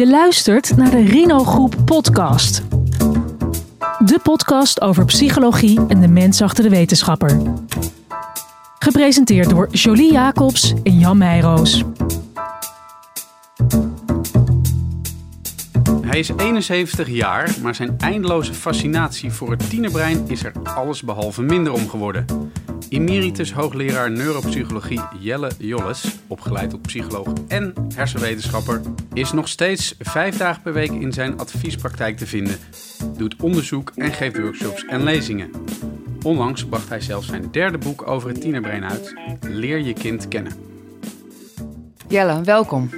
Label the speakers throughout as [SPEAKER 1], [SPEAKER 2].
[SPEAKER 1] Je luistert naar de Rino Groep podcast. De podcast over psychologie en de mens achter de wetenschapper. Gepresenteerd door Jolie Jacobs en Jan Meijroos.
[SPEAKER 2] Hij is 71 jaar, maar zijn eindeloze fascinatie voor het tienerbrein is er allesbehalve minder om geworden. Emeritus hoogleraar neuropsychologie Jelle Jolles, opgeleid tot psycholoog en hersenwetenschapper, is nog steeds vijf dagen per week in zijn adviespraktijk te vinden, doet onderzoek en geeft workshops en lezingen. Onlangs bracht hij zelfs zijn derde boek over het tienerbrein uit, Leer je kind kennen.
[SPEAKER 3] Jelle, welkom.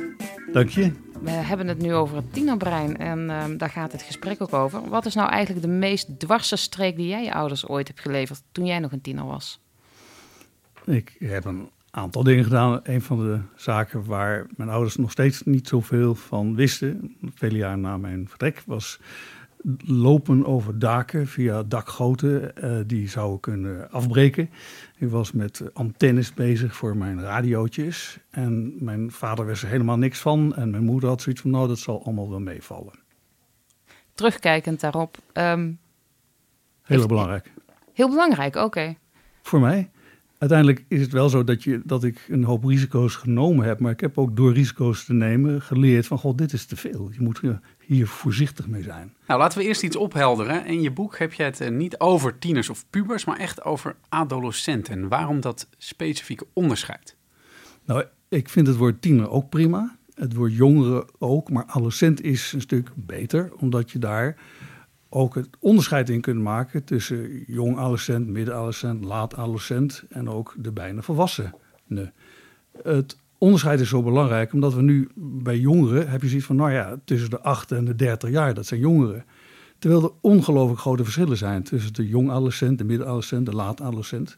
[SPEAKER 4] Dank je.
[SPEAKER 3] We hebben het nu over het tienerbrein en ehm, daar gaat het gesprek ook over. Wat is nou eigenlijk de meest dwarse streek die jij je ouders ooit hebt geleverd toen jij nog een tiener was?
[SPEAKER 4] Ik heb een aantal dingen gedaan. Een van de zaken waar mijn ouders nog steeds niet zoveel van wisten, vele jaren na mijn vertrek, was lopen over daken via dakgoten uh, die zouden kunnen afbreken. Ik was met antennes bezig voor mijn radiootjes. En mijn vader wist er helemaal niks van. En mijn moeder had zoiets van, nou, dat zal allemaal wel meevallen.
[SPEAKER 3] Terugkijkend daarop. Um,
[SPEAKER 4] Heel belangrijk.
[SPEAKER 3] Heel belangrijk, oké.
[SPEAKER 4] Voor mij uiteindelijk is het wel zo dat, je, dat ik een hoop risico's genomen heb. Maar ik heb ook door risico's te nemen geleerd van, god, dit is te veel. Je moet hier voorzichtig mee zijn.
[SPEAKER 2] Nou, laten we eerst iets ophelderen. In je boek heb je het eh, niet over tieners of pubers, maar echt over adolescenten. Waarom dat specifieke onderscheid?
[SPEAKER 4] Nou, ik vind het woord tiener ook prima. Het woord jongeren ook, maar adolescent is een stuk beter, omdat je daar ook het onderscheid in kunt maken tussen jong adolescent, midden adolescent, laat adolescent en ook de bijna volwassenen. Het onderscheid is zo belangrijk omdat we nu bij jongeren heb je zoiets van, nou ja, tussen de 8 en de 30 jaar, dat zijn jongeren. Terwijl er ongelooflijk grote verschillen zijn tussen de jong adolescent, de midden adolescent, de laat adolescent.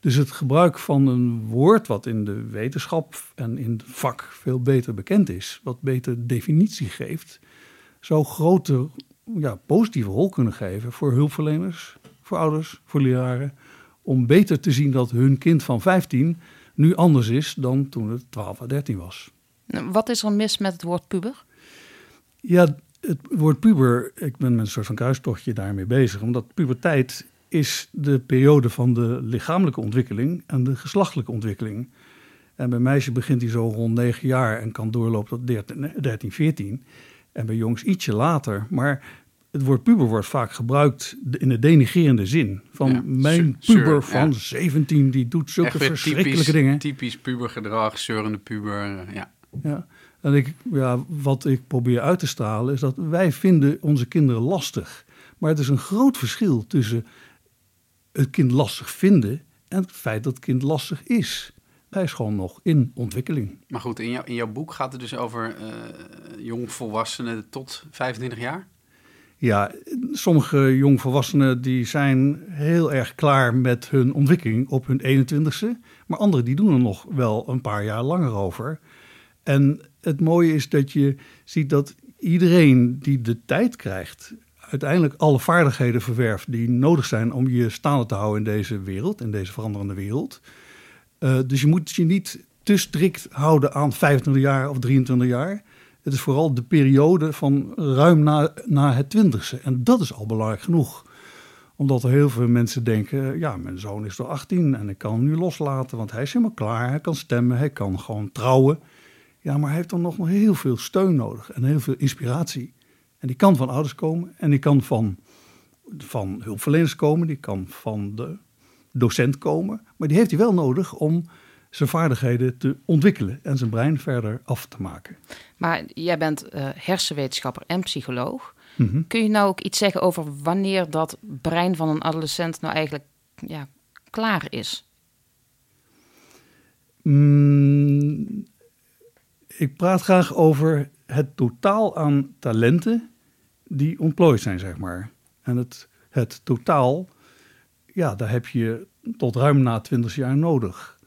[SPEAKER 4] Dus het gebruik van een woord wat in de wetenschap en in het vak veel beter bekend is, wat beter definitie geeft, zou grote ja, positieve rol kunnen geven voor hulpverleners, voor ouders, voor leraren. Om beter te zien dat hun kind van 15 nu anders is dan toen het 12 of 13 was.
[SPEAKER 3] Wat is er mis met het woord puber?
[SPEAKER 4] Ja, het woord puber, ik ben met een soort van kruistochtje daarmee bezig. Omdat puberteit is de periode van de lichamelijke ontwikkeling en de geslachtelijke ontwikkeling. En bij meisjes begint die zo rond 9 jaar en kan doorlopen tot 13, 14. En bij jongens ietsje later. Maar het woord puber wordt vaak gebruikt in de denigerende zin. Van mijn puber van 17, die doet zulke verschrikkelijke
[SPEAKER 2] typisch,
[SPEAKER 4] dingen.
[SPEAKER 2] Typisch pubergedrag, zeurende puber, eh, ja.
[SPEAKER 4] Ja, en ik, ja, wat ik probeer uit te stralen is dat wij vinden onze kinderen lastig. Maar het is een groot verschil tussen het kind lastig vinden en het feit dat het kind lastig is. Hij is gewoon nog in ontwikkeling.
[SPEAKER 2] Maar goed, in, jou, in jouw boek gaat het dus over uh, jongvolwassenen tot 25 jaar?
[SPEAKER 4] Ja, sommige jongvolwassenen die zijn heel erg klaar met hun ontwikkeling op hun 21ste. Maar anderen die doen er nog wel een paar jaar langer over. En het mooie is dat je ziet dat iedereen die de tijd krijgt, uiteindelijk alle vaardigheden verwerft die nodig zijn om je staande te houden in deze wereld, in deze veranderende wereld. Uh, dus je moet je niet te strikt houden aan 25 jaar of 23 jaar. Het is vooral de periode van ruim na, na het twintigste. En dat is al belangrijk genoeg. Omdat er heel veel mensen denken, ja, mijn zoon is toch 18 en ik kan hem nu loslaten, want hij is helemaal klaar. Hij kan stemmen, hij kan gewoon trouwen. Ja, maar hij heeft dan nog heel veel steun nodig en heel veel inspiratie. En die kan van ouders komen en die kan van, van hulpverleners komen, die kan van de docent komen. Maar die heeft hij wel nodig om zijn vaardigheden te ontwikkelen en zijn brein verder af te maken.
[SPEAKER 3] Maar jij bent uh, hersenwetenschapper en psycholoog. Mhm. Kun je nou ook iets zeggen over wanneer dat brein van een adolescent nou eigenlijk ja, klaar is?
[SPEAKER 4] Mm, ik praat graag over het totaal aan talenten die ontplooid zijn, zeg maar. En het, het totaal, ja, daar heb je tot ruim na 20 jaar nodig.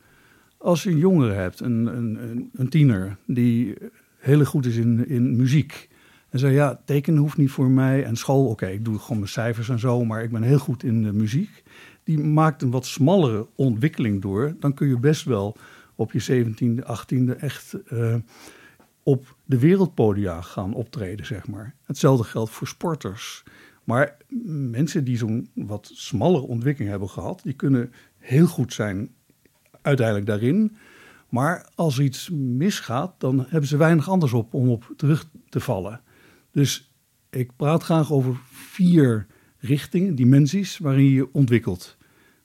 [SPEAKER 4] Als je een jongere hebt, een, een, een tiener, die heel goed is in, in muziek. En zei, ja, tekenen hoeft niet voor mij. En school, oké, ik doe gewoon mijn cijfers en zo, maar ik ben heel goed in de muziek. Die maakt een wat smallere ontwikkeling door. Dan kun je best wel op je 17e, 18e echt uh, op de wereldpodia gaan optreden, zeg maar. Hetzelfde geldt voor sporters. Maar mensen die zo'n wat smallere ontwikkeling hebben gehad, die kunnen heel goed zijn uiteindelijk daarin. Maar als iets misgaat, dan hebben ze weinig anders op om op terug te vallen. Dus ik praat graag over vier richtingen, dimensies waarin je ontwikkelt.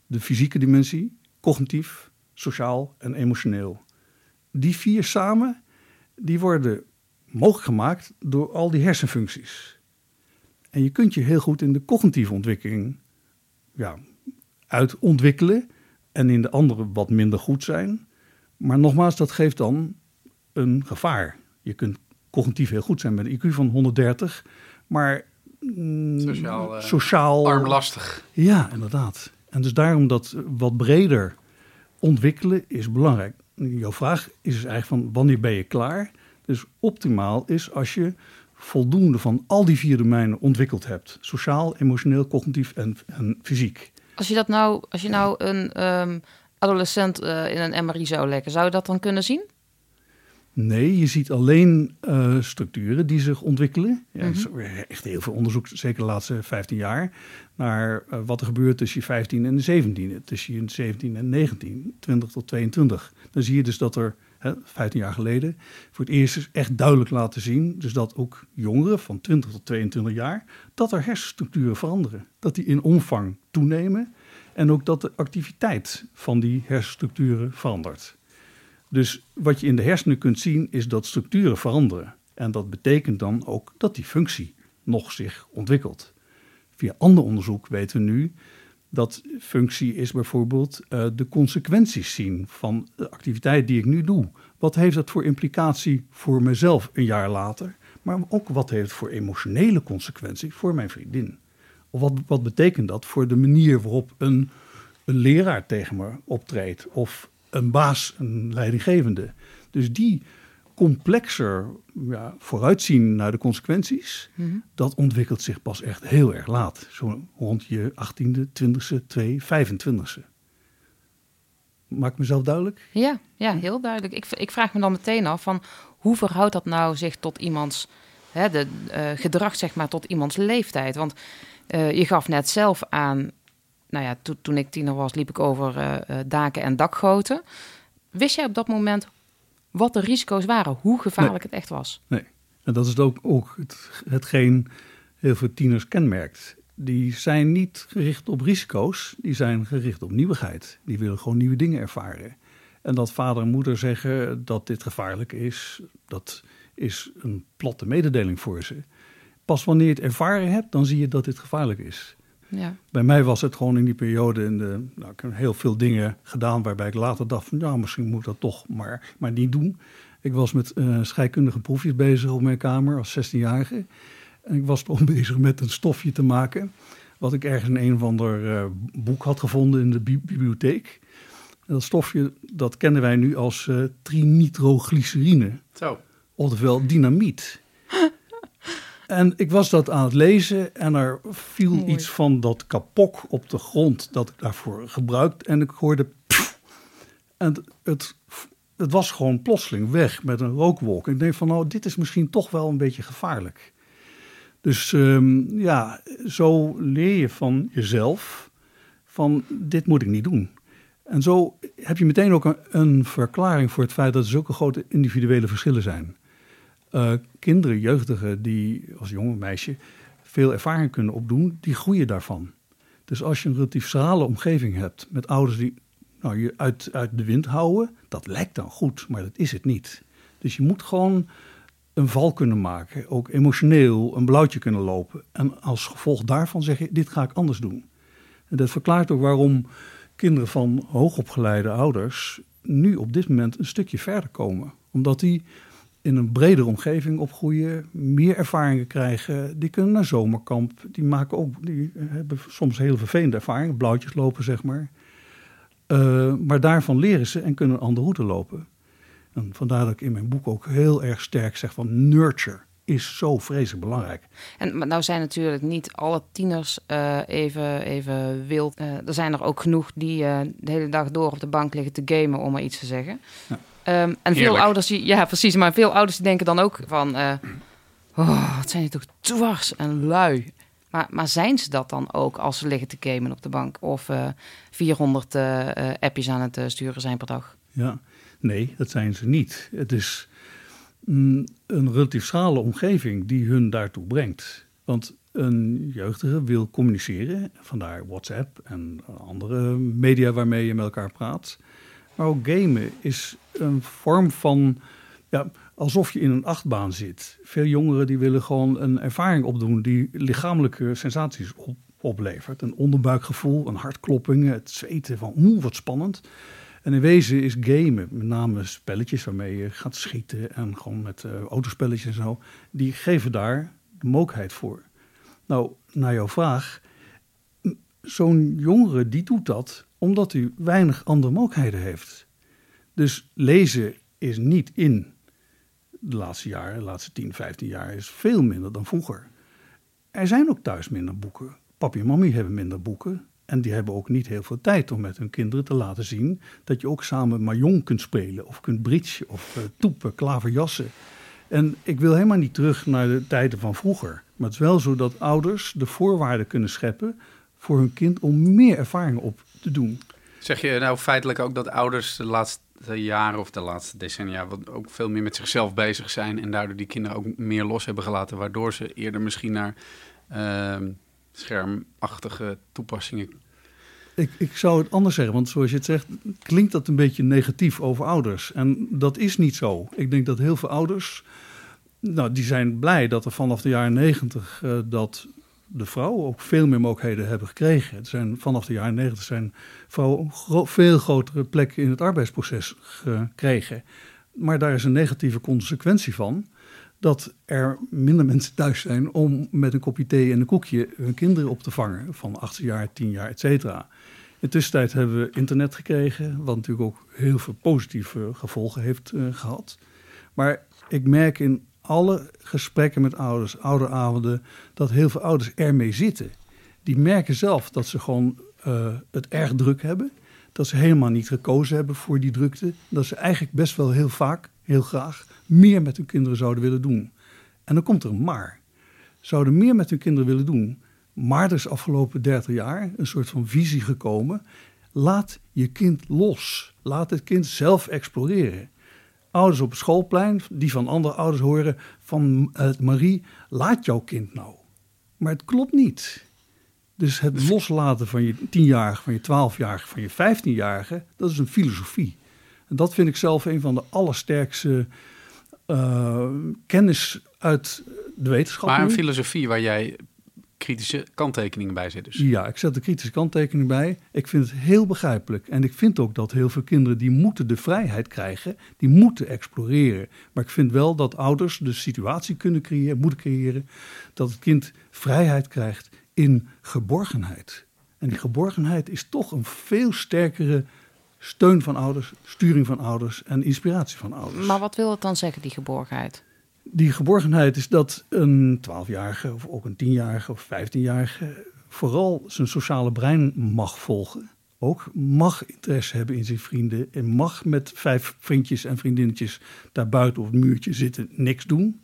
[SPEAKER 4] De fysieke dimensie, cognitief, sociaal en emotioneel. Die vier samen, die worden mogelijk gemaakt door al die hersenfuncties. En je kunt je heel goed in de cognitieve ontwikkeling ja, uitontwikkelen en in de andere wat minder goed zijn. Maar nogmaals, dat geeft dan een gevaar. Je kunt cognitief heel goed zijn met een IQ van 130, maar
[SPEAKER 2] mm, sociaal, uh,
[SPEAKER 4] sociaal
[SPEAKER 2] armlastig.
[SPEAKER 4] Ja, inderdaad. En dus daarom dat wat breder ontwikkelen is belangrijk. Jouw vraag is dus eigenlijk van wanneer ben je klaar? Dus optimaal is als je voldoende van al die vier domeinen ontwikkeld hebt. Sociaal, emotioneel, cognitief en, en fysiek.
[SPEAKER 3] Als je dat nou, als je nou een um, adolescent uh, in een MRI zou leggen, zou je dat dan kunnen zien?
[SPEAKER 4] Nee, je ziet alleen uh, structuren die zich ontwikkelen. Ja, mm -hmm. Echt heel veel onderzoek, zeker de laatste 15 jaar, naar uh, wat er gebeurt tussen je 15 en de 17, tussen je 17 en 19, 20 tot 22. Dan zie je dus dat er hè, 15 jaar geleden voor het eerst echt duidelijk laten zien, dus dat ook jongeren van 20 tot 22 jaar, dat er hersenstructuren veranderen. Dat die in omvang toenemen en ook dat de activiteit van die hersenstructuren verandert. Dus wat je in de hersenen kunt zien is dat structuren veranderen. En dat betekent dan ook dat die functie nog zich ontwikkelt. Via ander onderzoek weten we nu dat functie is bijvoorbeeld uh, de consequenties zien van de activiteit die ik nu doe. Wat heeft dat voor implicatie voor mezelf een jaar later? Maar ook wat heeft het voor emotionele consequentie voor mijn vriendin? Of wat, wat betekent dat voor de manier waarop een, een leraar tegen me optreedt? Of een baas, een leidinggevende. Dus die complexer ja, vooruitzien naar de consequenties, mm -hmm. dat ontwikkelt zich pas echt heel erg laat. Zo rond je 18e, 20e, 2, 25e. Maak ik mezelf duidelijk?
[SPEAKER 3] Ja, ja heel duidelijk. Ik, ik vraag me dan meteen af van hoe verhoudt dat nou zich tot iemands hè, de, uh, gedrag, zeg maar, tot iemands leeftijd? Want uh, je gaf net zelf aan, nou ja, to, toen ik tiener was, liep ik over uh, daken en dakgoten. Wist jij op dat moment wat de risico's waren, hoe gevaarlijk
[SPEAKER 4] nee.
[SPEAKER 3] het echt was?
[SPEAKER 4] Nee, en dat is ook, ook het, hetgeen heel veel tieners kenmerkt. Die zijn niet gericht op risico's, die zijn gericht op nieuwigheid. Die willen gewoon nieuwe dingen ervaren. En dat vader en moeder zeggen dat dit gevaarlijk is, dat is een platte mededeling voor ze. Pas wanneer je het ervaren hebt, dan zie je dat dit gevaarlijk is.
[SPEAKER 3] Ja.
[SPEAKER 4] Bij mij was het gewoon in die periode, in de, nou, ik heb heel veel dingen gedaan waarbij ik later dacht van, ja, misschien moet ik dat toch maar, maar niet doen. Ik was met uh, scheikundige proefjes bezig op mijn kamer als 16-jarige. En ik was toch bezig met een stofje te maken, wat ik ergens in een of ander uh, boek had gevonden in de bi bibliotheek. En dat stofje, dat kennen wij nu als uh, trinitroglycerine.
[SPEAKER 2] Zo.
[SPEAKER 4] Oftewel dynamiet. En ik was dat aan het lezen en er viel
[SPEAKER 3] Mooi.
[SPEAKER 4] iets van dat kapok op de grond dat ik daarvoor gebruikt. En ik hoorde. Pff, en het, het, was gewoon plotseling weg met een rookwolk. Ik denk van, nou, dit is misschien toch wel een beetje gevaarlijk. Dus um, ja, zo leer je van jezelf: van dit moet ik niet doen. En zo heb je meteen ook een, een verklaring voor het feit dat er zulke grote individuele verschillen zijn. Uh, kinderen, jeugdigen die als jonge meisje veel ervaring kunnen opdoen, die groeien daarvan. Dus als je een relatief schrale omgeving hebt met ouders die nou, je uit, uit de wind houden, dat lijkt dan goed, maar dat is het niet. Dus je moet gewoon een val kunnen maken, ook emotioneel een blauwtje kunnen lopen. En als gevolg daarvan zeggen, dit ga ik anders doen. En dat verklaart ook waarom kinderen van hoogopgeleide ouders nu op dit moment een stukje verder komen. Omdat die in een bredere omgeving opgroeien, meer ervaringen krijgen. Die kunnen naar zomerkamp. Die, maken ook, die hebben soms heel vervelende ervaringen, blauwtjes lopen zeg maar. Uh, maar daarvan leren ze en kunnen een andere route lopen. En vandaar dat ik in mijn boek ook heel erg sterk zeg van nurture is zo vreselijk belangrijk.
[SPEAKER 3] En maar nou zijn natuurlijk niet alle tieners uh, even, even wild. Uh, er zijn er ook genoeg die de hele dag door op de bank liggen te gamen, om maar iets te zeggen. Ja. Ehm, en veel
[SPEAKER 2] Heerlijk.
[SPEAKER 3] ouders, die, ja precies, maar veel ouders die denken dan ook van, eh, oh, wat zijn die toch dwars en lui. Maar, maar zijn ze dat dan ook als ze liggen te gamen op de bank of eh 400 eh, eh, appjes aan het sturen zijn per dag?
[SPEAKER 4] Ja, nee, dat zijn ze niet. Het is mm, een relatief schrale omgeving die hun daartoe brengt. Want een jeugdige wil communiceren, vandaar WhatsApp en andere media waarmee je met elkaar praat. Maar ook gamen is een vorm van, ja, alsof je in een achtbaan zit. Veel jongeren die willen gewoon een ervaring opdoen die lichamelijke sensaties op, oplevert. Een onderbuikgevoel, een hartkloppingen, het zweten van oeh, wat spannend. En in wezen is gamen, met name spelletjes waarmee je gaat schieten en gewoon met eh, autospelletjes en zo, die geven daar de mogelijkheid voor. Nou, naar jouw vraag, zo'n jongere die doet dat omdat hij weinig andere mogelijkheden heeft. Dus lezen is niet in de laatste jaren, de laatste 10, 15 jaar, is veel minder dan vroeger. Er zijn ook thuis minder boeken. Papi en mami hebben minder boeken. En die hebben ook niet heel veel tijd om met hun kinderen te laten zien dat je ook samen mahjong kunt spelen, of kunt bridge, of eh, toepen, klaverjassen. En ik wil helemaal niet terug naar de tijden van vroeger. Maar het is wel zo dat ouders de voorwaarden kunnen scheppen voor hun kind om meer ervaring op te doen.
[SPEAKER 2] Zeg je nou feitelijk ook dat ouders de laatste jaren of de laatste decennia wat ook veel meer met zichzelf bezig zijn en daardoor die kinderen ook meer los hebben gelaten, waardoor ze eerder misschien naar ehm, schermachtige toepassingen.
[SPEAKER 4] Ik, ik zou het anders zeggen, want zoals je het zegt, klinkt dat een beetje negatief over ouders. En dat is niet zo. Ik denk dat heel veel ouders, nou, die zijn blij dat er vanaf de jaren negentig eh, dat de vrouwen ook veel meer mogelijkheden hebben gekregen. Het zijn, vanaf de jaren negentig zijn vrouwen gro- veel grotere plekken in het arbeidsproces gekregen. Maar daar is een negatieve consequentie van. Dat er minder mensen thuis zijn om met een kopje thee en een koekje hun kinderen op te vangen. Van 8 jaar, 10 jaar, et cetera. In de tussentijd hebben we internet gekregen. Wat natuurlijk ook heel veel positieve gevolgen heeft eh, gehad. Maar ik merk in alle gesprekken met ouders, ouderavonden, dat heel veel ouders ermee zitten. Die merken zelf dat ze gewoon eh, het erg druk hebben. Dat ze helemaal niet gekozen hebben voor die drukte. Dat ze eigenlijk best wel heel vaak, heel graag, meer met hun kinderen zouden willen doen. En dan komt er een maar. Zouden meer met hun kinderen willen doen. Maar er is afgelopen 30 jaar een soort van visie gekomen. Laat je kind los. Laat het kind zelf exploreren ouders op het schoolplein, die van andere ouders horen van eh, Marie, laat jouw kind nou. Maar het klopt niet. Dus het loslaten van je tienjarige, van je twaalfjarige, van je vijftienjarige, dat is een filosofie. En dat vind ik zelf een van de allersterkste eh, kennis uit de wetenschap.
[SPEAKER 2] Maar een
[SPEAKER 4] nu.
[SPEAKER 2] filosofie waar jij kritische kanttekeningen bij zit. Dus.
[SPEAKER 4] Ja, ik zet de kritische kanttekening bij. Ik vind het heel begrijpelijk. En ik vind ook dat heel veel kinderen die moeten de vrijheid krijgen, die moeten exploreren. Maar ik vind wel dat ouders de situatie kunnen creëren, moeten creëren, dat het kind vrijheid krijgt in geborgenheid. En die geborgenheid is toch een veel sterkere steun van ouders, sturing van ouders en inspiratie van ouders.
[SPEAKER 3] Maar wat wil het dan zeggen, die geborgenheid?
[SPEAKER 4] Die geborgenheid is dat een 12-jarige of ook een 10-jarige of 15-jarige vooral zijn sociale brein mag volgen. Ook mag interesse hebben in zijn vrienden en mag met vijf vriendjes en vriendinnetjes daar buiten op het muurtje zitten niks doen.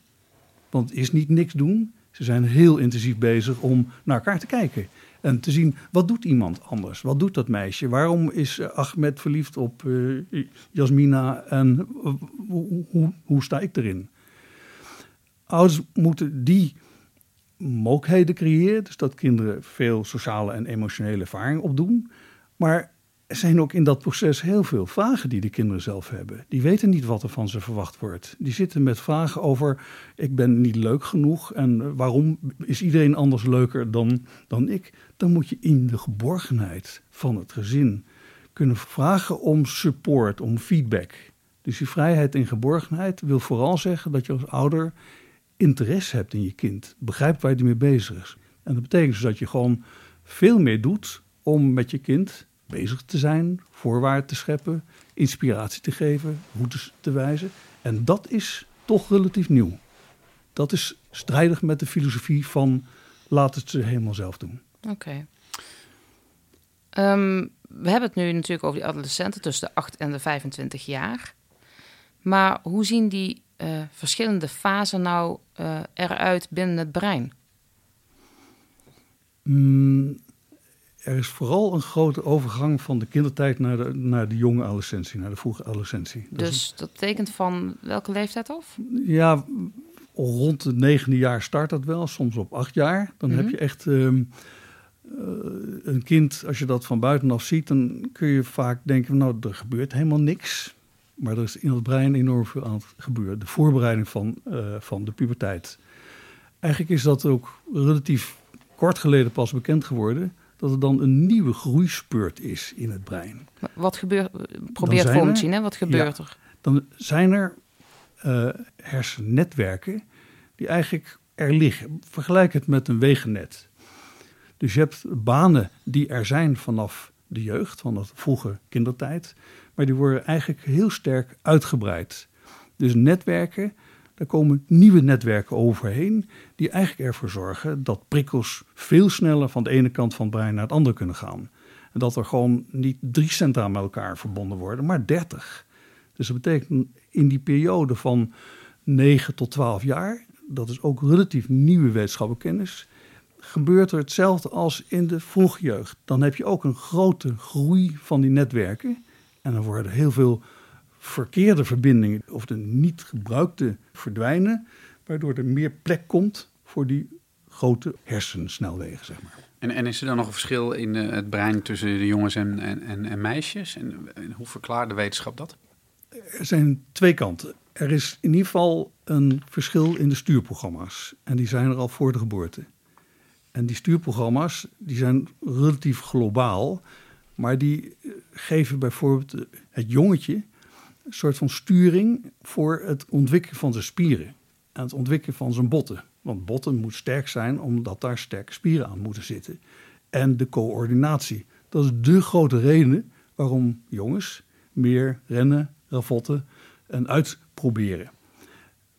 [SPEAKER 4] Want het is niet niks doen. Ze zijn heel intensief bezig om naar elkaar te kijken. En te zien, wat doet iemand anders? Wat doet dat meisje? Waarom is Ahmed verliefd op eh, Jasmina? En eh, hoe, hoe, hoe sta ik erin? Ouders moeten die mogelijkheden creëren. Dus dat kinderen veel sociale en emotionele ervaring opdoen. Maar er zijn ook in dat proces heel veel vragen die de kinderen zelf hebben. Die weten niet wat er van ze verwacht wordt. Die zitten met vragen over: ik ben niet leuk genoeg en waarom is iedereen anders leuker dan, dan ik? Dan moet je in de geborgenheid van het gezin kunnen vragen om support, om feedback. Dus die vrijheid en geborgenheid wil vooral zeggen dat je als ouder interesse hebt in je kind, begrijpt waar hij mee bezig is. En dat betekent dus dat je gewoon veel meer doet om met je kind bezig te zijn, voorwaarden te scheppen, inspiratie te geven, routes te wijzen. En dat is toch relatief nieuw. Dat is strijdig met de filosofie van laat het ze helemaal zelf doen.
[SPEAKER 3] Oké. Um, we hebben het nu natuurlijk over die adolescenten tussen de 8 en de 25 jaar. Maar hoe zien die uh, verschillende fasen nou uh, eruit binnen het brein?
[SPEAKER 4] Mm, er is vooral een grote overgang van de kindertijd naar de, naar de jonge adolescentie, naar de vroege adolescentie.
[SPEAKER 3] dus dat betekent van welke leeftijd af?
[SPEAKER 4] Ja, rond het negende jaar start dat wel, soms op acht jaar. Dan heb mhm. je echt um, een kind, als je dat van buitenaf ziet, dan kun je vaak denken, nou, er gebeurt helemaal niks. Maar er is in het brein enorm veel aan het gebeuren. De voorbereiding van, uh, van de puberteit. Eigenlijk is dat ook relatief kort geleden pas bekend geworden dat er dan een nieuwe groeispeurt is in het brein.
[SPEAKER 3] Wat gebeurt, probeer het voor te zien, hè? wat gebeurt er?
[SPEAKER 4] Dan zijn er uh, hersennetwerken die eigenlijk er liggen. Vergelijk het met een wegennet. Dus je hebt banen die er zijn vanaf de jeugd, van de vroege kindertijd, maar die worden eigenlijk heel sterk uitgebreid. Dus netwerken daar komen nieuwe netwerken overheen, die eigenlijk ervoor zorgen dat prikkels veel sneller van de ene kant van het brein naar het andere kunnen gaan. En dat er gewoon niet drie centra met elkaar verbonden worden, maar dertig. Dus dat betekent in die periode van 9 tot 12 jaar, dat is ook relatief nieuwe wetenschappelijke kennis, gebeurt er hetzelfde als in de vroege jeugd. Dan heb je ook een grote groei van die netwerken. En dan worden heel veel verkeerde verbindingen of de niet gebruikte verdwijnen, waardoor er meer plek komt voor die grote hersensnelwegen, zeg maar.
[SPEAKER 2] En, en is er dan nog een verschil in uh, het brein tussen de jongens en, en, en, meisjes? En, en hoe verklaart de wetenschap dat?
[SPEAKER 4] Er zijn twee kanten. Er is in ieder geval een verschil in de stuurprogramma's. En die zijn er al voor de geboorte. En die stuurprogramma's die zijn relatief globaal. Maar die eh, geven bijvoorbeeld het jongetje een soort van sturing voor het ontwikkelen van zijn spieren. En het ontwikkelen van zijn botten. Want botten moet sterk zijn omdat daar sterke spieren aan moeten zitten. En de coördinatie. Dat is de grote reden waarom jongens meer rennen, ravotten en uitproberen.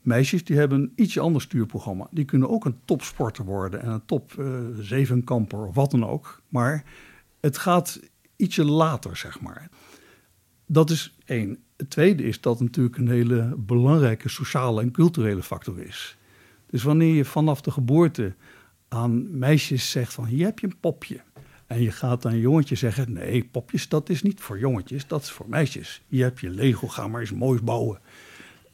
[SPEAKER 4] Meisjes die hebben een ietsje ander stuurprogramma. Die kunnen ook een topsporter worden en een top uh, zevenkamper of wat dan ook. Maar het gaat ietsje later, zeg maar. Dat is één. Het tweede is dat het natuurlijk een hele belangrijke sociale en culturele factor is. Dus wanneer je vanaf de geboorte aan meisjes zegt van hier heb je een popje. En je gaat aan jongetje zeggen, nee popjes dat is niet voor jongetjes, dat is voor meisjes. Hier heb je Lego, ga maar eens moois bouwen.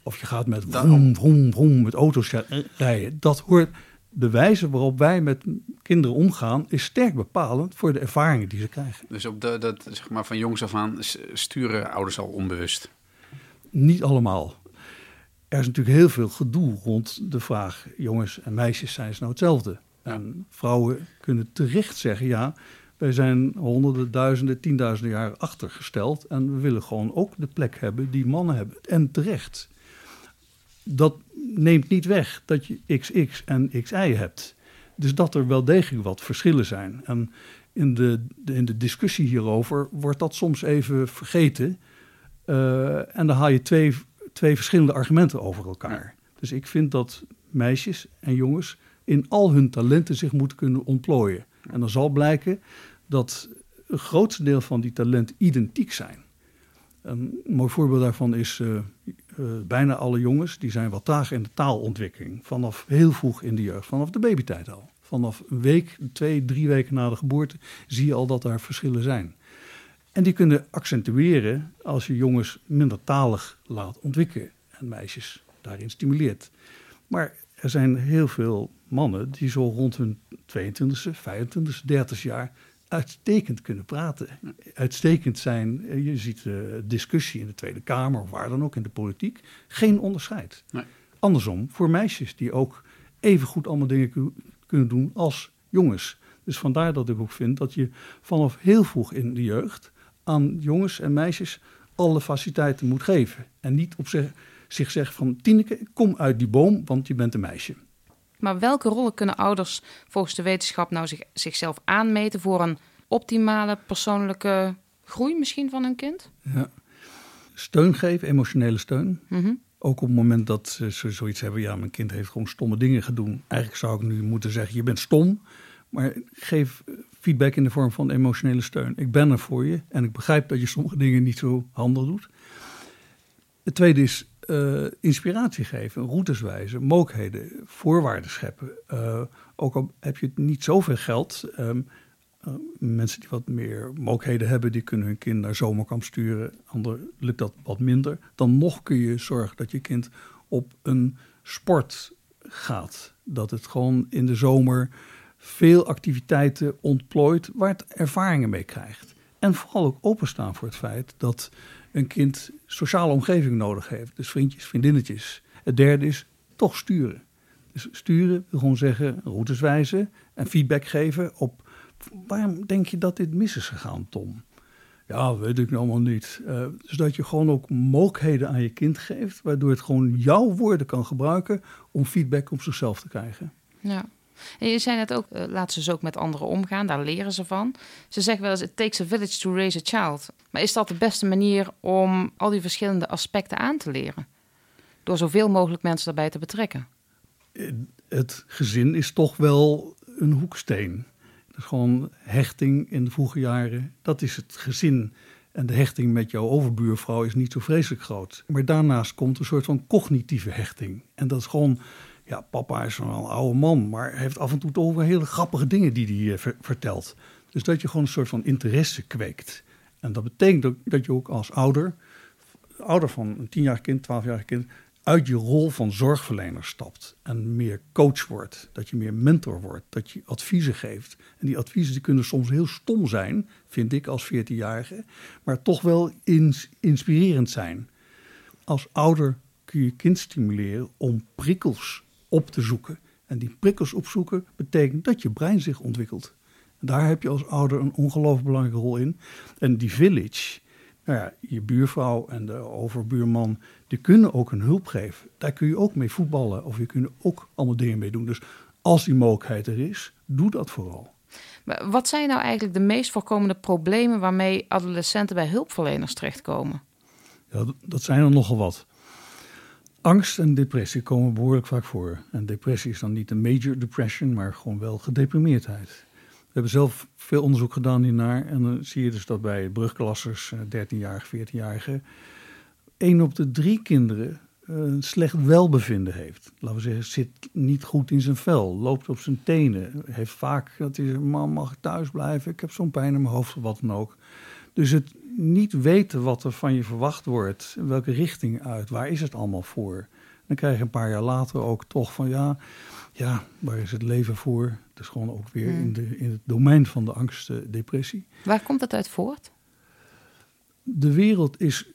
[SPEAKER 4] Of je gaat met vroom, vroom, vroom met auto's rijden. Dat hoort, de wijze waarop wij met kinderen omgaan is sterk bepalend voor de ervaringen die ze krijgen.
[SPEAKER 2] Dus op de, dat, zeg maar van jongs af aan sturen ouders al onbewust?
[SPEAKER 4] Niet allemaal. Er is natuurlijk heel veel gedoe rond de vraag: jongens en meisjes zijn ze nou hetzelfde? En vrouwen kunnen terecht zeggen: ja, wij zijn honderden, duizenden, tienduizenden jaren achtergesteld en we willen gewoon ook de plek hebben die mannen hebben. En terecht. Dat neemt niet weg dat je XX en XY hebt. Dus dat er wel degelijk wat verschillen zijn. En in de, in de discussie hierover wordt dat soms even vergeten. Uh, en dan haal je twee, twee verschillende argumenten over elkaar. Dus ik vind dat meisjes en jongens in al hun talenten zich moeten kunnen ontplooien. En dan zal blijken dat een grootste deel van die talenten identiek zijn. Een mooi voorbeeld daarvan is uh, uh, bijna alle jongens die zijn wat traag in de taalontwikkeling. Vanaf heel vroeg in de jeugd, vanaf de babytijd al. Vanaf een week, twee, drie weken na de geboorte zie je al dat er verschillen zijn. En die kunnen accentueren als je jongens minder talig laat ontwikkelen en meisjes daarin stimuleert. Maar er zijn heel veel mannen die zo rond hun 22e, 25e, 30 jaar uitstekend kunnen praten. Uitstekend zijn, je ziet de discussie in de Tweede Kamer of waar dan ook in de politiek, geen onderscheid. Nee. Andersom, voor meisjes die ook even goed allemaal dingen kunnen doen als jongens. Dus vandaar dat ik ook vind dat je vanaf heel vroeg in de jeugd aan jongens en meisjes alle faciliteiten moet geven. En niet op zich, zich zeggen van Tineke, kom uit die boom, want je bent een meisje.
[SPEAKER 3] Maar welke rollen kunnen ouders volgens de wetenschap nou zich, zichzelf aanmeten voor een optimale persoonlijke groei misschien van hun kind?
[SPEAKER 4] Ja. Steun geven, emotionele steun. Mhm. Ook op het moment dat ze zoiets hebben, ja, mijn kind heeft gewoon stomme dingen gedaan. Eigenlijk zou ik nu moeten zeggen, je bent stom. Maar geef feedback in de vorm van emotionele steun. Ik ben er voor je en ik begrijp dat je sommige dingen niet zo handig doet. Het tweede is eh, inspiratie geven, routes wijzen, mogelijkheden, voorwaarden scheppen. Uh, ook al heb je niet zoveel geld. Um, uh, mensen die wat meer mogelijkheden hebben, die kunnen hun kind naar zomerkamp sturen. Anderen lukt dat wat minder. Dan nog kun je zorgen dat je kind op een sport gaat. Dat het gewoon in de zomer veel activiteiten ontplooit waar het ervaringen mee krijgt. En vooral ook openstaan voor het feit dat een kind sociale omgeving nodig heeft. Dus vriendjes, vriendinnetjes. Het derde is toch sturen. Dus sturen wil gewoon zeggen, routes wijzen en feedback geven op waarom denk je dat dit mis is gegaan, Tom? Ja, weet ik allemaal niet. Uh, dus dat je gewoon ook mogelijkheden aan je kind geeft, waardoor het gewoon jouw woorden kan gebruiken om feedback op zichzelf te krijgen.
[SPEAKER 3] Ja. En je zei net ook, uh, laat ze dus ook met anderen omgaan, daar leren ze van. Ze zeggen wel eens, it takes a village to raise a child. Maar is dat de beste manier om al die verschillende aspecten aan te leren? Door zoveel mogelijk mensen daarbij te betrekken.
[SPEAKER 4] Eh, het gezin is toch wel een hoeksteen. Dus gewoon hechting in de vroege jaren, dat is het gezin. En de hechting met jouw overbuurvrouw is niet zo vreselijk groot. Maar daarnaast komt een soort van cognitieve hechting. En dat is gewoon ja, papa is wel een oude man, maar heeft af en toe toch over hele grappige dingen die hij uh, vertelt. Dus dat je gewoon een soort van interesse kweekt. En dat betekent dat je ook als ouder, ouder van een tienjarig kind, twaalfjarig kind, uit je rol van zorgverlener stapt en meer coach wordt, dat je meer mentor wordt, dat je adviezen geeft. En die adviezen die kunnen soms heel stom zijn, vind ik als 14-jarige, maar toch wel ins inspirerend zijn. Als ouder kun je kind stimuleren om prikkels op te zoeken. En die prikkels opzoeken betekent dat je brein zich ontwikkelt. Daar heb je als ouder een ongelooflijk belangrijke rol in. En die village, nou ja, je buurvrouw en de overbuurman, die kunnen ook een hulp geven. Daar kun je ook mee voetballen of je kunt ook allemaal dingen mee doen. Dus als die mogelijkheid er is, doe dat vooral.
[SPEAKER 3] Maar wat zijn nou eigenlijk de meest voorkomende problemen waarmee adolescenten bij hulpverleners terechtkomen?
[SPEAKER 4] Ja, dat zijn er nogal wat. Angst en depressie komen behoorlijk vaak voor. En depressie is dan niet een major depression, maar gewoon wel gedeprimeerdheid. We hebben zelf veel onderzoek gedaan hiernaar. En dan zie je dus dat bij brugklassers, 13-jarigen, 14-jarigen, één op de drie kinderen een slecht welbevinden heeft. Laten we zeggen, zit niet goed in zijn vel, loopt op zijn tenen. Heeft vaak dat hij zegt, mam mag ik thuis blijven, ik heb zo'n pijn in mijn hoofd of wat dan ook. Dus het niet weten wat er van je verwacht wordt, welke richting uit, waar is het allemaal voor? Dan krijg je een paar jaar later ook toch van ja, ja waar is het leven voor? Het is gewoon ook weer in, de, in het domein van de angst, depressie.
[SPEAKER 3] Waar komt dat uit voort?
[SPEAKER 4] De wereld is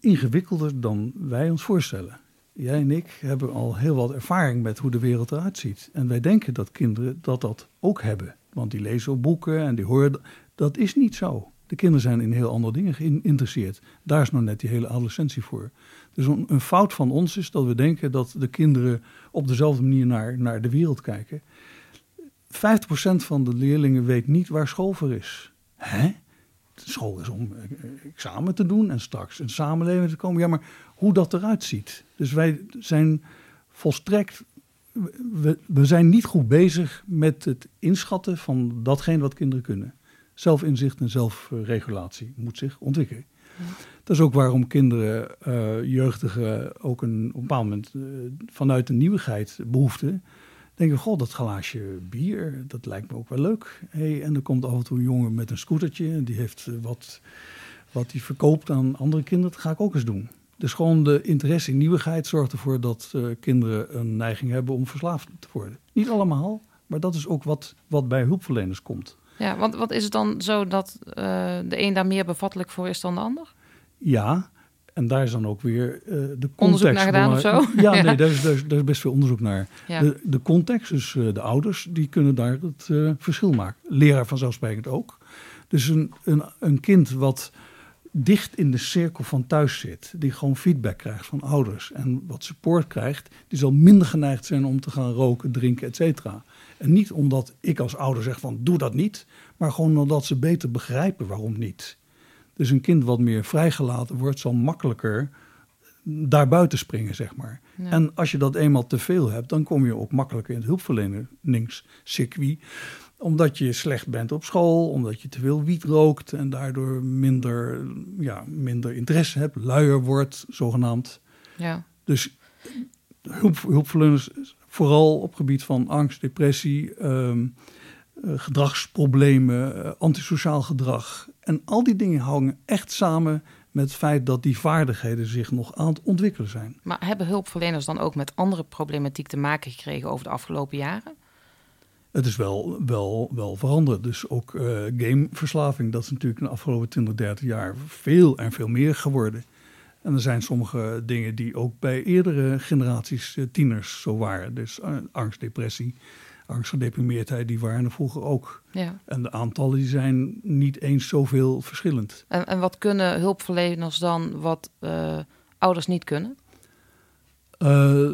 [SPEAKER 4] ingewikkelder dan wij ons voorstellen. Jij en ik hebben al heel wat ervaring met hoe de wereld eruit ziet. En wij denken dat kinderen dat dat ook hebben. Want die lezen op boeken en die horen. Dat is niet zo. De kinderen zijn in heel andere dingen geïnteresseerd. Daar is nou net die hele adolescentie voor. Dus een, een, fout van ons is dat we denken dat de kinderen op dezelfde manier naar, naar de wereld kijken. 50% van de leerlingen weet niet waar school voor is. Hè? School is om eh, examen te doen en straks een samenleving te komen. Ja, maar hoe dat eruit ziet. Dus wij zijn volstrekt. We zijn niet goed bezig met het inschatten van datgene wat kinderen kunnen zelfinzicht en zelfregulatie moet zich ontwikkelen. Dat is ook waarom kinderen, uh, jeugdigen, ook een, op een bepaald moment uh, vanuit de nieuwigheid behoefte denken: God, dat glaasje bier, dat lijkt me ook wel leuk. Hey, en er komt af en toe een jongen met een scootertje die heeft uh, wat, wat hij verkoopt aan andere kinderen. Dat ga ik ook eens doen. Dus gewoon de interesse in nieuwigheid zorgt ervoor dat kinderen een neiging hebben om verslaafd te worden. Niet allemaal, maar dat is ook wat, wat bij hulpverleners komt.
[SPEAKER 3] Ja, want wat is het dan zo dat uh, de een daar meer bevattelijk voor is dan de ander?
[SPEAKER 4] Ja, en daar is dan ook weer uh, de context.
[SPEAKER 3] Onderzoek naar gedaan of zo?
[SPEAKER 4] Ja, nee, daar is, daar, is, daar is, best veel onderzoek naar. Ja. De, de, context, dus uh, de ouders, die kunnen daar het verschil maken. Leraar vanzelfsprekend ook. Dus een, een, een kind wat dicht in de cirkel van thuis zit, die gewoon feedback krijgt van ouders en wat support krijgt, die zal minder geneigd zijn om te gaan roken, drinken, et cetera. En niet omdat ik als ouder zeg van doe dat niet, maar gewoon omdat ze beter begrijpen waarom niet. Dus een kind wat meer vrijgelaten wordt, zal makkelijker daarbuiten springen, zeg maar. Ja. En als je dat eenmaal te veel hebt, dan kom je ook makkelijker in het hulpverleningscircuit. Omdat je slecht bent op school, omdat je te veel wiet rookt en daardoor minder, ja, minder interesse hebt, luier wordt, zogenaamd.
[SPEAKER 3] Ja.
[SPEAKER 4] Dus hulp, hulpverleners, vooral op gebied van angst, depressie, ehm, eh, gedragsproblemen, uh, antisociaal gedrag. En al die dingen hangen echt samen met het feit dat die vaardigheden zich nog aan het ontwikkelen zijn.
[SPEAKER 3] Maar hebben hulpverleners dan ook met andere problematiek te maken gekregen over de afgelopen jaren?
[SPEAKER 4] Het is wel, wel, wel veranderd. Dus ook uh, gameverslaving, dat is natuurlijk in de afgelopen 20, 30 jaar veel en veel meer geworden. En er zijn sommige dingen die ook bij eerdere generaties tieners zo waren. Dus angst, depressie, angst, gedeprimeerdheid, die waren er vroeger ook. Ja. En de aantallen die zijn niet eens zoveel verschillend.
[SPEAKER 3] En, en wat kunnen hulpverleners dan wat uh, ouders niet kunnen?
[SPEAKER 4] Uh,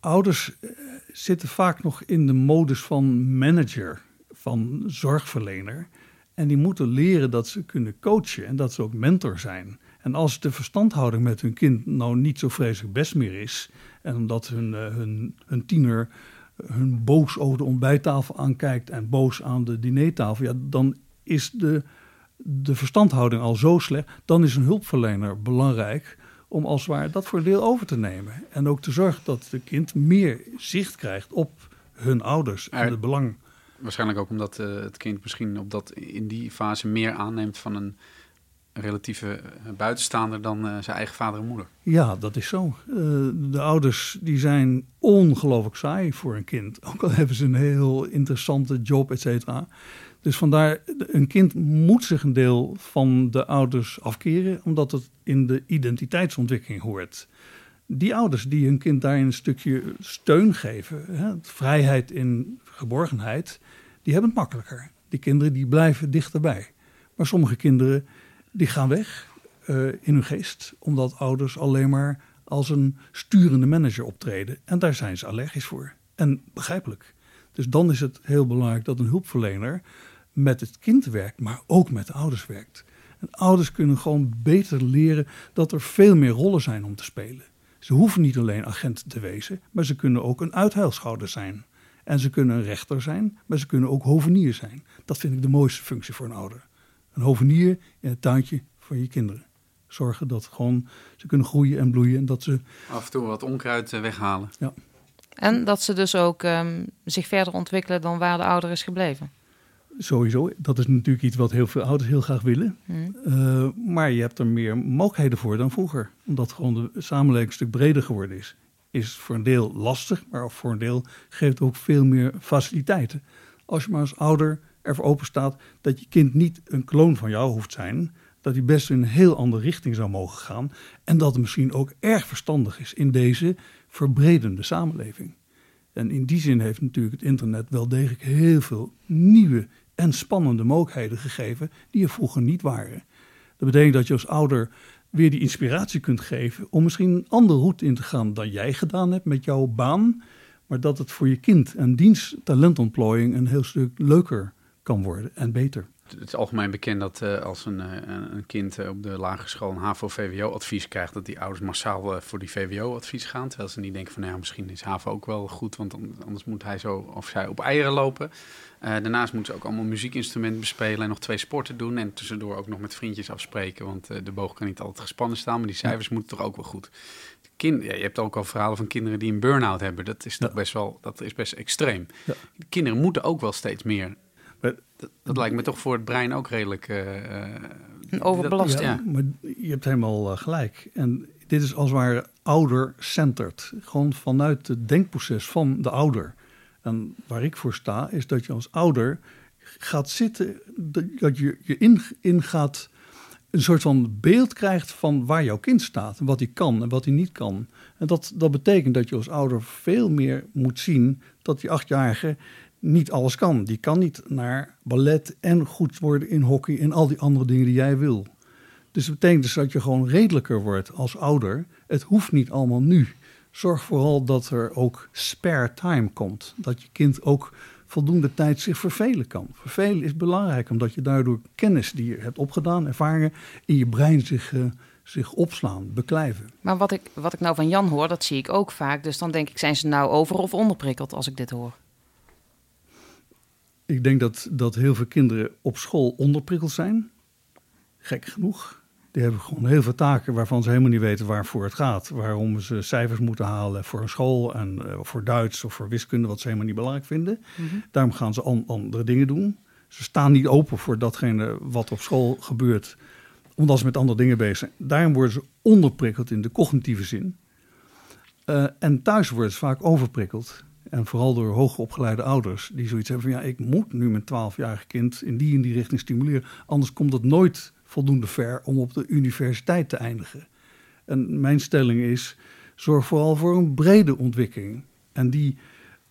[SPEAKER 4] ouders eh, zitten vaak nog in de modus van manager, van zorgverlener. En die moeten leren dat ze kunnen coachen en dat ze ook mentor zijn. En als de verstandhouding met hun kind nou niet zo vreselijk best meer is, en omdat hun, hun, hun tiener hun boos over de ontbijttafel aankijkt en boos aan de dinertafel, ja, dan is de, de verstandhouding al zo slecht. Dan is een hulpverlener belangrijk om als het ware dat voor deel over te nemen. En ook te zorgen dat het kind meer zicht krijgt op hun ouders en het belang.
[SPEAKER 2] Waarschijnlijk ook omdat uh, het kind misschien op dat, in die fase meer aanneemt van een relatieve eh, buitenstaander dan uh, zijn eigen vader en moeder.
[SPEAKER 4] Ja, dat is zo. Uh, de ouders die zijn ongelooflijk saai voor een kind. Ook al hebben ze een heel interessante job, et cetera. Dus vandaar, een kind moet zich een deel van de ouders afkeren, omdat het in de identiteitsontwikkeling hoort. Die ouders die hun kind daarin een stukje steun geven, hè, vrijheid in geborgenheid, die hebben het makkelijker. Die kinderen die blijven dichterbij. Maar sommige kinderen die gaan weg uh, in hun geest, omdat ouders alleen maar als een sturende manager optreden. En daar zijn ze allergisch voor. En begrijpelijk. Dus dan is het heel belangrijk dat een hulpverlener met het kind werkt, maar ook met de ouders werkt. En ouders kunnen gewoon beter leren dat er veel meer rollen zijn om te spelen. Ze hoeven niet alleen agent te wezen, maar ze kunnen ook een uithuilschouder zijn. En ze kunnen een rechter zijn, maar ze kunnen ook hovenier zijn. Dat vind ik de mooiste functie voor een ouder een hovenier in het tuintje van je kinderen. Zorgen dat gewoon ze kunnen groeien en bloeien en dat ze...
[SPEAKER 2] Af en toe wat onkruid eh, weghalen.
[SPEAKER 4] Ja.
[SPEAKER 3] En dat ze dus ook um, zich verder ontwikkelen dan waar de ouder is gebleven.
[SPEAKER 4] Sowieso, dat is natuurlijk iets wat heel veel ouders heel graag willen. Hmm. Uh, maar je hebt er meer mogelijkheden voor dan vroeger. Omdat gewoon de samenleving een stuk breder geworden is. Is voor een deel lastig, maar voor een deel geeft het ook veel meer faciliteiten. Als je maar als ouder ervoor open staat dat je kind niet een kloon van jou hoeft zijn. Dat hij best in een heel andere richting zou mogen gaan. En dat het misschien ook erg verstandig is in deze verbredende samenleving. En in die zin heeft natuurlijk het internet wel degelijk heel veel nieuwe en spannende mogelijkheden gegeven die er vroeger niet waren. Dat betekent dat je als ouder weer die inspiratie kunt geven om misschien een andere route in te gaan dan jij gedaan hebt met jouw baan. Maar dat het voor je kind en diensttalentontplooiing een heel stuk leuker kan worden en beter.
[SPEAKER 2] Het is algemeen bekend dat uh, als een, uh, een kind uh, op de lagere school een HAVO-VWO-advies krijgt, dat die ouders massaal voor die VWO-advies gaan. Terwijl ze niet denken van, nou ja, misschien is HAVO ook wel goed, want anders moet hij zo of zij op eieren lopen. daarnaast moeten ze ook allemaal muziekinstrumenten bespelen en nog twee sporten doen. En tussendoor ook nog met vriendjes afspreken, want de boog kan niet altijd gespannen staan, maar die cijfers ja. moeten toch ook wel goed. Kind, ja, je hebt ook al verhalen van kinderen die een burn-out hebben. Dat is toch ja. best wel, dat is best extreem. Kinderen moeten ook wel steeds meer dat, dat, lijkt me toch voor het brein ook redelijk
[SPEAKER 3] uh, overbelast.
[SPEAKER 4] ja, ja, maar je hebt helemaal uh, gelijk. En dit is als het ware ouder-centered. Gewoon vanuit het denkproces van de ouder. En waar ik voor sta, is dat je als ouder gaat zitten, dat je je in, in gaat een soort van beeld krijgt van waar jouw kind staat. En wat hij kan en wat hij niet kan. En dat, dat betekent dat je als ouder veel meer moet zien dat die achtjarige niet alles kan. Die kan niet naar ballet en goed worden in hockey en al die andere dingen die jij wil. Dus dat betekent dus dat je gewoon redelijker wordt als ouder. Het hoeft niet allemaal nu. Zorg vooral dat er ook spare time komt. Dat je kind ook voldoende tijd zich vervelen kan. Vervelen is belangrijk, omdat je daardoor kennis die je hebt opgedaan, ervaringen, in je brein zich, uh, zich opslaan, beklijven.
[SPEAKER 3] Maar wat ik, wat ik nou van Jan hoor, dat zie ik ook vaak. Dus dan denk ik, zijn ze nou over- of onderprikkeld als ik dit hoor?
[SPEAKER 4] Ik denk dat, dat heel veel kinderen op school onderprikkeld zijn. Gek genoeg. Die hebben gewoon heel veel taken waarvan ze helemaal niet weten waarvoor het gaat. Waarom ze cijfers moeten halen voor een school en uh, voor Duits of voor wiskunde, wat ze helemaal niet belangrijk vinden. Mm Daarom gaan ze an andere dingen doen. Ze staan niet open voor datgene wat op school gebeurt, omdat ze met andere dingen bezig zijn. Daarom worden ze onderprikkeld in de cognitieve zin. Uh, en thuis worden ze vaak overprikkeld. En vooral door hoogopgeleide ouders die zoiets hebben van ja, ik moet nu mijn 12-jarige kind in die en die richting stimuleren. Anders komt het nooit voldoende ver om op de universiteit te eindigen. En mijn stelling is: zorg vooral voor een brede ontwikkeling. En die,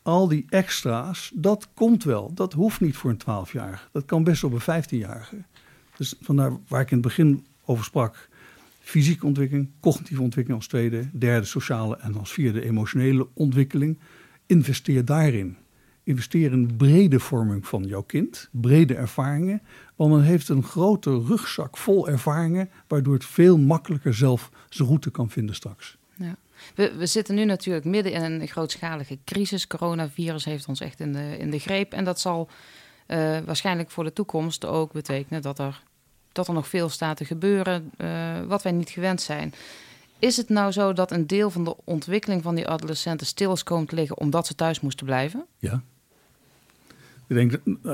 [SPEAKER 4] al die extra's, dat komt wel. Dat hoeft niet voor een 12-jarige. Dat kan best op een 15-jarige. Dus vandaar waar ik in het begin over sprak. Fysieke ontwikkeling, cognitieve ontwikkeling als tweede, derde sociale en als vierde emotionele ontwikkeling. Investeer daarin. Investeer in brede vorming van jouw kind, brede ervaringen. Want dan heeft een grote rugzak vol ervaringen, waardoor het veel makkelijker zelf zijn route kan vinden straks.
[SPEAKER 3] Ja. We, zitten nu natuurlijk midden in een grootschalige crisis. Coronavirus heeft ons echt in de, in de greep. En dat zal uh, waarschijnlijk voor de toekomst ook betekenen dat er, dat er nog veel staat te gebeuren, uh, wat wij niet gewend zijn. Is het nou zo dat een deel van de ontwikkeling van die adolescenten stil is komen te liggen omdat ze thuis moesten blijven?
[SPEAKER 4] Ja. Ik denk, uh,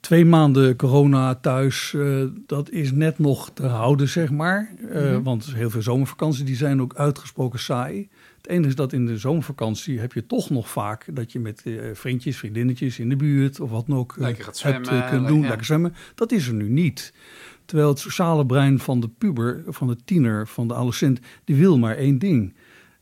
[SPEAKER 4] twee maanden corona thuis, uh, dat is net nog te houden, zeg maar. Uh, mm -hmm. Want heel veel zomervakanties die zijn ook uitgesproken saai. Het enige is dat in de zomervakantie heb je toch nog vaak dat je met vriendjes, vriendinnetjes in de buurt of wat dan ook
[SPEAKER 2] lekker gaat zwemmen,
[SPEAKER 4] hebt kunnen doen, ja. lekker zwemmen. Dat is er nu niet. Terwijl het sociale brein van de puber, van de tiener, van de adolescent, die wil maar één ding.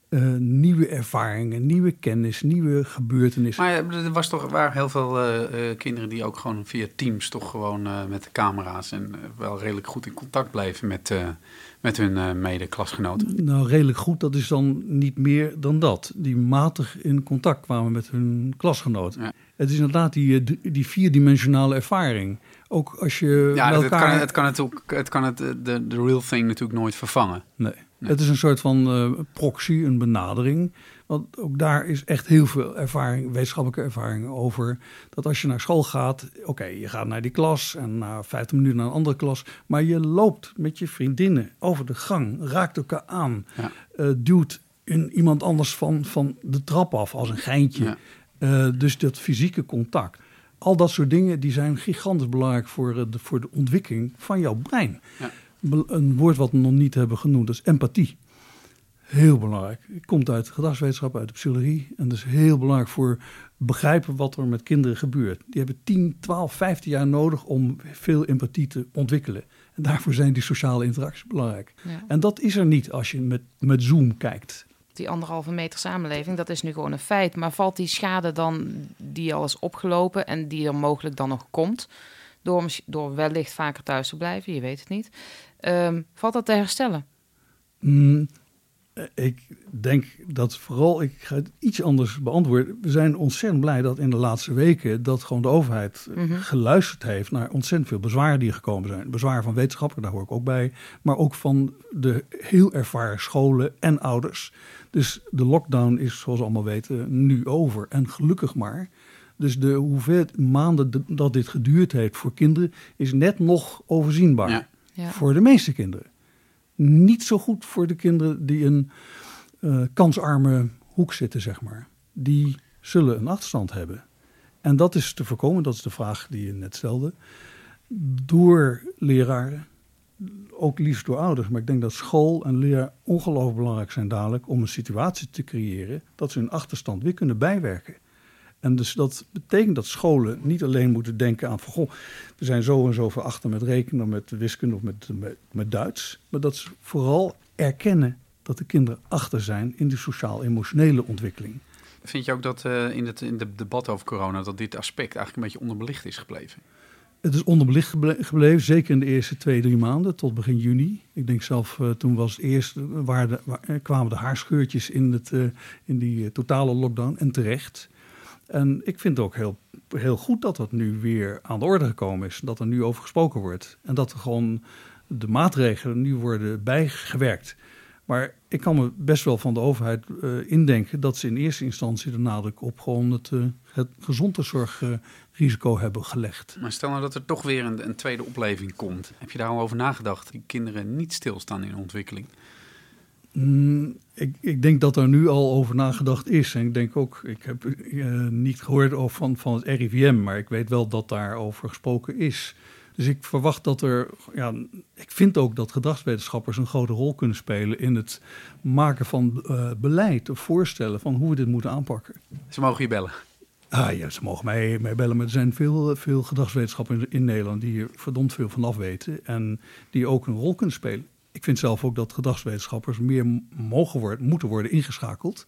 [SPEAKER 4] Uh, nieuwe ervaringen, nieuwe kennis, nieuwe gebeurtenissen.
[SPEAKER 2] Maar er was toch, waren heel veel uh, uh, kinderen die ook gewoon via Teams toch gewoon met de camera's en wel redelijk goed in contact bleven met, met hun mede-klasgenoten.
[SPEAKER 4] Nou, redelijk goed, dat is dan niet meer dan dat. Die matig in contact kwamen met hun klasgenoten. Ja. Het is inderdaad die, die vierdimensionale ervaring. Ook als je.
[SPEAKER 2] Ja, elkaar... het, kan, het kan het ook. Het kan het de, de real thing natuurlijk nooit vervangen.
[SPEAKER 4] Nee. nee. Het is een soort van uh, proxy, een benadering. Want ook daar is echt heel veel ervaring, wetenschappelijke ervaring over. Dat als je naar school gaat, oké, okay, je gaat naar die klas en na 15 minuten naar een andere klas. Maar je loopt met je vriendinnen over de gang, raakt elkaar aan, ja. uh, duwt in iemand anders van, van de trap af als een geintje. Ja. Uh, dus dat fysieke contact. Al dat soort dingen die zijn gigantisch belangrijk voor de, voor de ontwikkeling van jouw brein. Ja. Een woord wat we nog niet hebben genoemd, dat is empathie. Heel belangrijk. Het komt uit gedragswetenschap, uit de psychologie. En dat is heel belangrijk voor begrijpen wat er met kinderen gebeurt. Die hebben 10, 12, 15 jaar nodig om veel empathie te ontwikkelen. En daarvoor zijn die sociale interacties belangrijk. Ja. En dat is er niet als je met, met Zoom kijkt
[SPEAKER 3] die anderhalve meter samenleving, dat is nu gewoon een feit. Maar valt die schade dan die al is opgelopen en die er mogelijk dan nog komt, door, door wellicht vaker thuis te blijven, je weet het niet, um, valt dat te herstellen?
[SPEAKER 4] Mm, ik denk dat vooral, ik ga het iets anders beantwoorden. We zijn ontzettend blij dat in de laatste weken dat gewoon de overheid mm -hmm. geluisterd heeft naar ontzettend veel bezwaren die gekomen zijn. Bezwaren van wetenschappers, daar hoor ik ook bij, maar ook van de heel ervaren scholen en ouders. Dus de lockdown is, zoals we allemaal weten, nu over. En gelukkig maar. Dus de hoeveelheid maanden dat dit geduurd heeft voor kinderen is net nog overzienbaar. Ja. Ja. Voor de meeste kinderen. Niet zo goed voor de kinderen die in uh, kansarme hoek zitten, zeg maar. Die zullen een achterstand hebben. En dat is te voorkomen, dat is de vraag die je net stelde. Door leraren, ook liefst door ouders. Maar ik denk dat school en leer ongelooflijk belangrijk zijn dadelijk om een situatie te creëren dat ze hun achterstand weer kunnen bijwerken. En dus dat betekent dat scholen niet alleen moeten denken aan van goh, we zijn zo en zo achter met rekenen, met wiskunde of met, met, Duits. Maar dat ze vooral erkennen dat de kinderen achter zijn in de sociaal-emotionele ontwikkeling.
[SPEAKER 2] Vind je ook dat uh, in het in de debat over corona dat dit aspect eigenlijk een beetje onderbelicht is gebleven?
[SPEAKER 4] Het is onderbelicht gebleven, zeker in de eerste twee, drie maanden tot begin juni. Ik denk zelf, uh, toen was het eerst, waar de, waar, kwamen de haarscheurtjes in, het, in die totale lockdown en terecht. En ik vind het ook heel, heel goed dat dat nu weer aan de orde gekomen is. Dat er nu over gesproken wordt. En dat er gewoon de maatregelen nu worden bijgewerkt. Maar ik kan me best wel van de overheid indenken dat ze in eerste instantie de nadruk op gewoon het, het gezondheidszorgrisico hebben gelegd.
[SPEAKER 2] Maar stel nou dat er toch weer een, een, tweede opleving komt. Heb je daar al over nagedacht? Die kinderen niet stilstaan in ontwikkeling?
[SPEAKER 4] Mm, ik, ik, denk dat er nu al over nagedacht is. En ik denk ook, ik heb uh, niet gehoord over van, van het RIVM, maar ik weet wel dat daarover gesproken is. Dus ik verwacht dat er, ja, ik vind ook dat gedragswetenschappers een grote rol kunnen spelen in het maken van uh, beleid of voorstellen van hoe we dit moeten aanpakken.
[SPEAKER 2] Ze mogen je bellen.
[SPEAKER 4] Ah ja, ze mogen mij, mij bellen, maar er zijn veel, veel gedragswetenschappers in, in Nederland die hier verdomd veel van af weten en die ook een rol kunnen spelen. Ik vind zelf ook dat gedragswetenschappers meer mogen worden, moeten worden ingeschakeld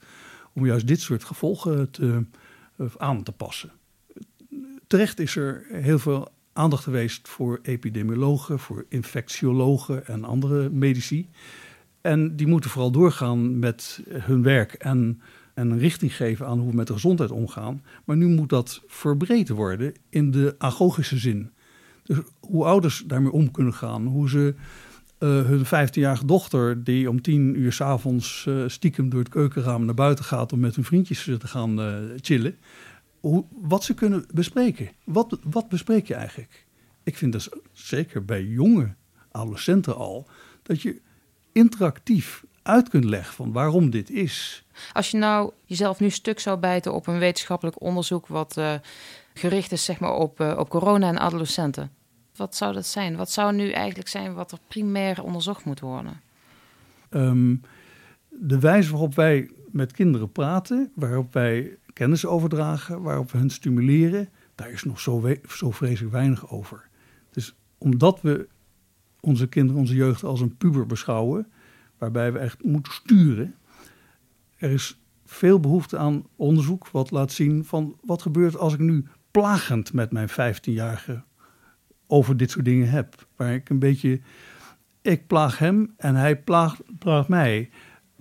[SPEAKER 4] om juist dit soort gevolgen te, uh, aan te passen. Terecht is er heel veel aandacht geweest voor epidemiologen, voor infectiologen en andere medici. En die moeten vooral doorgaan met hun werk en, en een richting geven aan hoe we met de gezondheid omgaan. Maar nu moet dat verbreed worden in de agogische zin. Dus hoe ouders daarmee om kunnen gaan, hoe ze uh, hun 15-jarige dochter, die om tien uur s'avonds uh, stiekem door het keukenraam naar buiten gaat om met hun vriendjes te gaan uh, chillen, hoe, wat ze kunnen bespreken. Wat, wat bespreek je eigenlijk? Ik vind dat zeker bij jonge adolescenten al, dat je interactief uit kunt leggen van waarom dit is.
[SPEAKER 3] Als je nou jezelf nu stuk zou bijten op een wetenschappelijk onderzoek wat uh, gericht is zeg maar, op, uh, op corona en adolescenten, wat zou dat zijn? Wat zou nu eigenlijk zijn wat er primair onderzocht moet worden?
[SPEAKER 4] Um, de wijze waarop wij met kinderen praten, waarop wij kennis overdragen, waarop we hun stimuleren, daar is nog zo, zo vreselijk weinig over. Dus omdat we onze kinderen, onze jeugd als een puber beschouwen, waarbij we echt moeten sturen, er is veel behoefte aan onderzoek wat laat zien van wat gebeurt als ik nu plagend met mijn 15-jarige over dit soort dingen heb. Waar ik een beetje, ik plaag hem en hij plaagt, plaagt mij.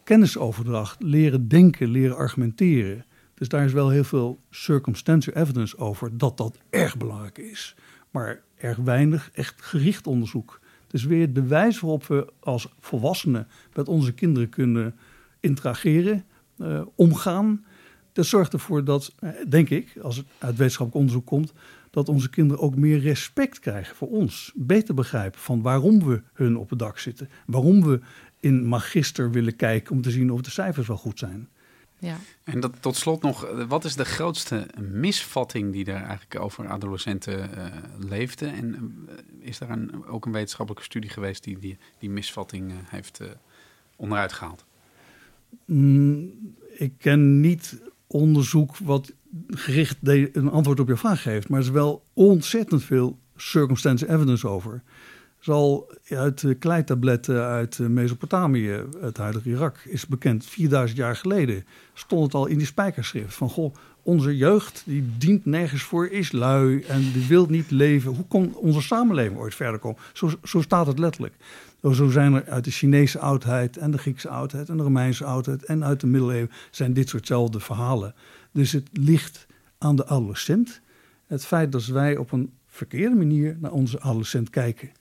[SPEAKER 4] Kennisoverdracht, leren denken, leren argumenteren. Dus daar is wel heel veel circumstantial evidence over dat dat erg belangrijk is. Maar erg weinig echt gericht onderzoek. Dus weer de wijze waarop we als volwassenen met onze kinderen kunnen interageren, uh, omgaan. Dat zorgt ervoor dat, eh, denk ik, als het uit wetenschappelijk onderzoek komt, dat onze kinderen ook meer respect krijgen voor ons. Beter begrijpen van waarom we hun op het dak zitten. Waarom we in magister willen kijken om te zien of de cijfers wel goed zijn.
[SPEAKER 2] Ja. En dat, tot slot nog, eh, wat is de grootste misvatting die er eigenlijk over adolescenten uh, leefde? En uh, is daar een, ook een wetenschappelijke studie geweest die die, die misvatting uh, heeft onderuit gehaald?
[SPEAKER 4] Mm, ik ken niet onderzoek wat gericht een antwoord op je vraag geeft, maar er is wel ontzettend veel circumstantial evidence over zal uit kleitabletten uit Mesopotamië, het huidige Irak, is bekend. 4000 jaar geleden stond het al in die spijkerschrift. Van goh, onze jeugd die dient nergens voor, is lui en die wil niet leven. Hoe kon onze samenleving ooit verder komen? Zo, zo staat het letterlijk. Zo zijn er uit de Chinese oudheid en de Griekse oudheid en de Romeinse oudheid en uit de middeleeuwen zijn dit soortzelfde verhalen. Dus het ligt aan de adolescent. Het feit dat wij op een verkeerde manier naar onze adolescent kijken.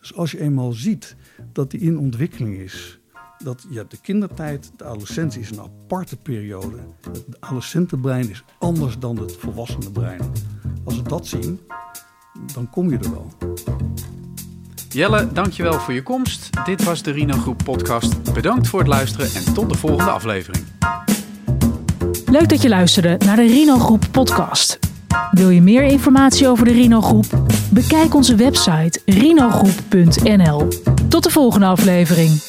[SPEAKER 4] Dus als je eenmaal ziet dat die in ontwikkeling is, dat je hebt de kindertijd, de adolescentie is een aparte periode. Het adolescentenbrein is anders dan het volwassenenbrein. Als we dat zien, dan kom je er wel.
[SPEAKER 2] Jelle, dankjewel voor je komst. Dit was de Rino Groep podcast. Bedankt voor het luisteren en tot de volgende aflevering.
[SPEAKER 1] Leuk dat je luisterde naar de Rino Groep podcast. Wil je meer informatie over de Rino Groep? Bekijk onze website rinogroep.nl. Tot de volgende aflevering.